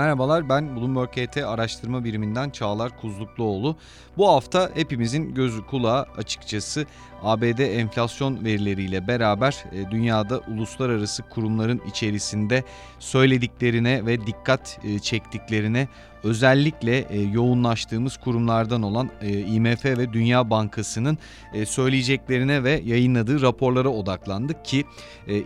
Merhabalar ben Bloomberg KT araştırma biriminden Çağlar Kuzlukluoğlu. Bu hafta hepimizin gözü kulağı açıkçası ABD enflasyon verileriyle beraber e, dünyada uluslararası kurumların içerisinde söylediklerine ve dikkat e, çektiklerine özellikle e, yoğunlaştığımız kurumlardan olan IMF ve Dünya Bankası'nın söyleyeceklerine ve yayınladığı raporlara odaklandık ki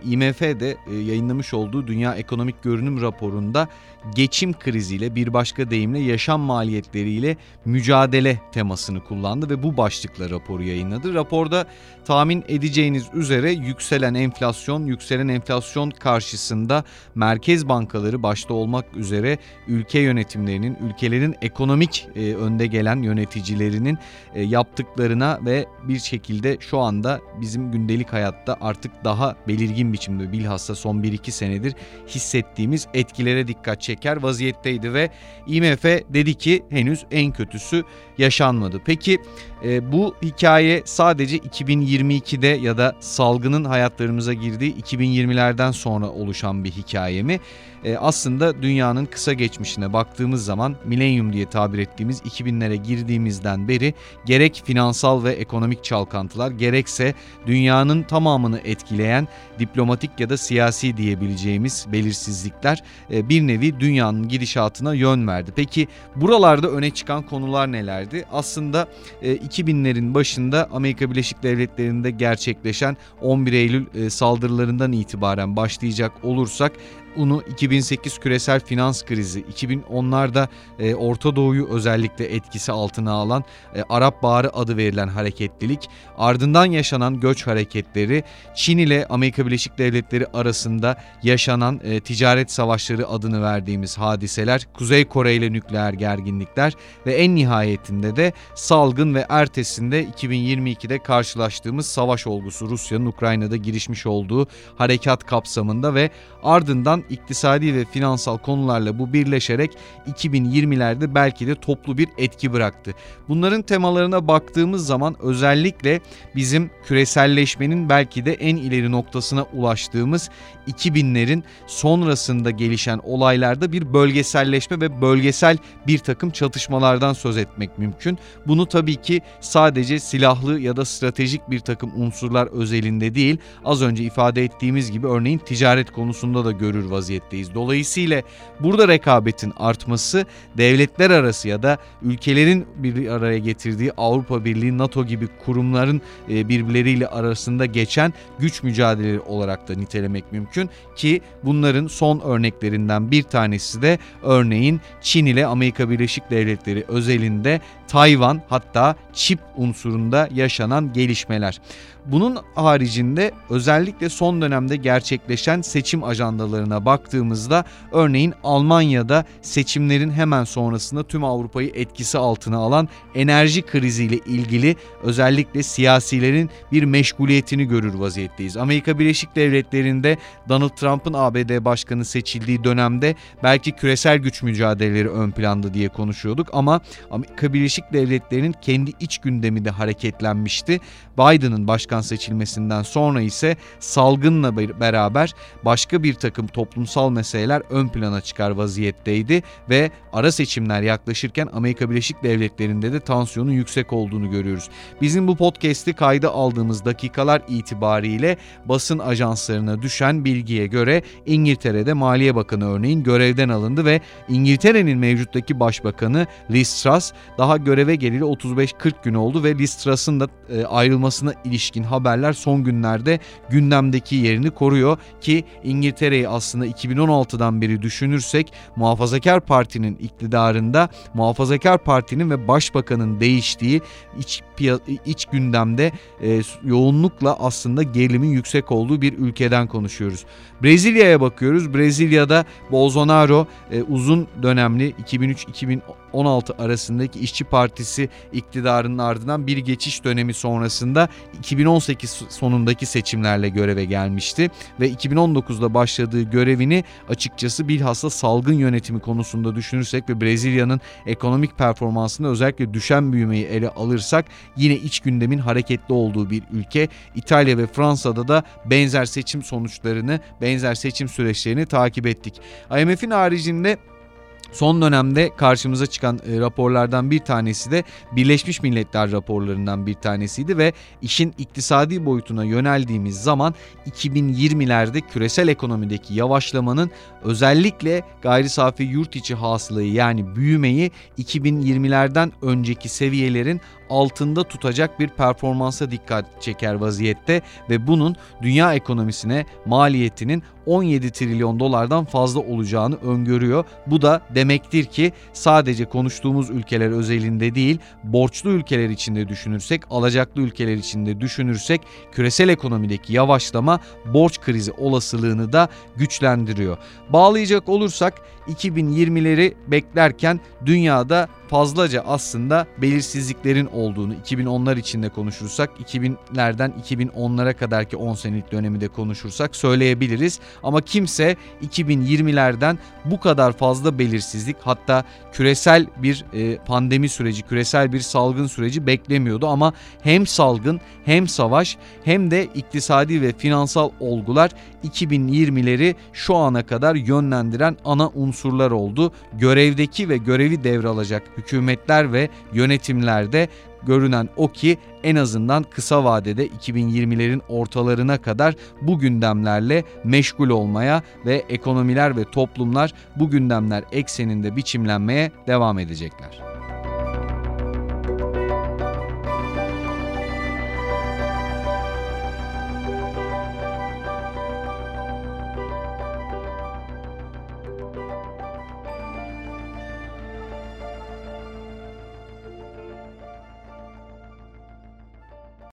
IMF de yayınlamış olduğu Dünya Ekonomik Görünüm raporunda geçim kriziyle bir başka deyimle yaşam maliyetleriyle mücadele temasını kullandı ve bu başlıkla raporu yayınladı. Raporda tahmin edeceğiniz üzere yükselen enflasyon, yükselen enflasyon karşısında merkez bankaları başta olmak üzere ülke yönetimlerinin, ülkelerin ekonomik e, önde gelen yöneticilerinin e, yaptıklarına ve bir şekilde şu anda bizim gündelik hayatta artık daha belirgin biçimde bilhassa son 1-2 senedir hissettiğimiz etkilere dikkat çeker vaziyetteydi ve IMF dedi ki henüz en kötüsü yaşanmadı. Peki e, bu hikaye sadece 2022'de ya da salgının hayatlarımıza girdiği 2020'lerden sonra oluşan bir hikaye mi? E, aslında dünyanın kısa geçmişine baktığımız zaman milenyum diye tabir ettiğimiz 2000'lere girdiğimizden beri gerek finansal ve ekonomik çalkantılar gerekse dünyanın tamamını etkileyen diplomatik ya da siyasi diyebileceğimiz belirsizlikler e, bir nevi dünyanın gidişatına yön verdi. Peki buralarda öne çıkan konular nelerdi? Aslında 2000'lerin e, başında Amerika Birleşik Devletleri'nde gerçekleşen 11 Eylül saldırılarından itibaren başlayacak olursak bunu 2008 küresel finans krizi, 2010'larda e, Orta Doğu'yu özellikle etkisi altına alan e, Arap Baharı adı verilen hareketlilik, ardından yaşanan göç hareketleri, Çin ile Amerika Birleşik Devletleri arasında yaşanan e, ticaret savaşları adını verdiğimiz hadiseler, Kuzey Kore ile nükleer gerginlikler ve en nihayetinde de salgın ve ertesinde 2022'de karşılaştığımız savaş olgusu Rusya'nın Ukrayna'da girişmiş olduğu harekat kapsamında ve ardından iktisadi ve finansal konularla bu birleşerek 2020'lerde belki de toplu bir etki bıraktı. Bunların temalarına baktığımız zaman özellikle bizim küreselleşmenin belki de en ileri noktasına ulaştığımız 2000'lerin sonrasında gelişen olaylarda bir bölgeselleşme ve bölgesel bir takım çatışmalardan söz etmek mümkün. Bunu tabii ki sadece silahlı ya da stratejik bir takım unsurlar özelinde değil az önce ifade ettiğimiz gibi örneğin ticaret konusunda da görür vaziyetteyiz. Dolayısıyla burada rekabetin artması devletler arası ya da ülkelerin bir araya getirdiği Avrupa Birliği, NATO gibi kurumların e, birbirleriyle arasında geçen güç mücadeleleri olarak da nitelemek mümkün ki bunların son örneklerinden bir tanesi de örneğin Çin ile Amerika Birleşik Devletleri özelinde Tayvan hatta çip unsurunda yaşanan gelişmeler. Bunun haricinde özellikle son dönemde gerçekleşen seçim ajandalarına baktığımızda örneğin Almanya'da seçimlerin hemen sonrasında tüm Avrupa'yı etkisi altına alan enerji kriziyle ilgili özellikle siyasilerin bir meşguliyetini görür vaziyetteyiz. Amerika Birleşik Devletleri'nde Donald Trump'ın ABD başkanı seçildiği dönemde belki küresel güç mücadeleleri ön planda diye konuşuyorduk ama Amerika Birleşik Devletleri'nin kendi iç gündemi de hareketlenmişti. Biden'ın başkan başkan seçilmesinden sonra ise salgınla beraber başka bir takım toplumsal meseleler ön plana çıkar vaziyetteydi ve ara seçimler yaklaşırken Amerika Birleşik Devletleri'nde de tansiyonun yüksek olduğunu görüyoruz. Bizim bu podcast'i kayda aldığımız dakikalar itibariyle basın ajanslarına düşen bilgiye göre İngiltere'de Maliye Bakanı örneğin görevden alındı ve İngiltere'nin mevcuttaki başbakanı Liz Truss daha göreve geleli 35-40 gün oldu ve Liz Truss'ın da e, ayrılmasına ilişkin haberler son günlerde gündemdeki yerini koruyor ki İngiltere'yi aslında 2016'dan beri düşünürsek Muhafazakar Parti'nin iktidarında Muhafazakar Parti'nin ve Başbakanın değiştiği iç, iç gündemde e, yoğunlukla aslında gerilimin yüksek olduğu bir ülkeden konuşuyoruz. Brezilya'ya bakıyoruz. Brezilya'da Bolsonaro e, uzun dönemli 2003-2016 arasındaki İşçi Partisi iktidarının ardından bir geçiş dönemi sonrasında 2018 sonundaki seçimlerle göreve gelmişti ve 2019'da başladığı görevini açıkçası bilhassa salgın yönetimi konusunda düşünürsek ve Brezilya'nın ekonomik performansında özellikle düşen büyümeyi ele alırsak yine iç gündemin hareketli olduğu bir ülke. İtalya ve Fransa'da da benzer seçim sonuçlarını, benzer seçim süreçlerini takip ettik. IMF'in haricinde Son dönemde karşımıza çıkan e, raporlardan bir tanesi de Birleşmiş Milletler raporlarından bir tanesiydi ve işin iktisadi boyutuna yöneldiğimiz zaman 2020'lerde küresel ekonomideki yavaşlamanın özellikle gayri safi yurt içi hasılayı yani büyümeyi 2020'lerden önceki seviyelerin altında tutacak bir performansa dikkat çeker vaziyette ve bunun dünya ekonomisine maliyetinin 17 trilyon dolardan fazla olacağını öngörüyor. Bu da demektir ki sadece konuştuğumuz ülkeler özelinde değil, borçlu ülkeler içinde düşünürsek, alacaklı ülkeler içinde düşünürsek küresel ekonomideki yavaşlama borç krizi olasılığını da güçlendiriyor. Bağlayacak olursak 2020'leri beklerken dünyada fazlaca aslında belirsizliklerin olduğunu 2010'lar içinde konuşursak 2000'lerden 2010'lara kadarki 10 senelik dönemi de konuşursak söyleyebiliriz. Ama kimse 2020'lerden bu kadar fazla belirsizlik hatta küresel bir e, pandemi süreci, küresel bir salgın süreci beklemiyordu ama hem salgın hem savaş hem de iktisadi ve finansal olgular 2020'leri şu ana kadar yönlendiren ana unsurlar oldu. Görevdeki ve görevi devralacak hükümetler ve yönetimlerde görünen o ki en azından kısa vadede 2020'lerin ortalarına kadar bu gündemlerle meşgul olmaya ve ekonomiler ve toplumlar bu gündemler ekseninde biçimlenmeye devam edecekler.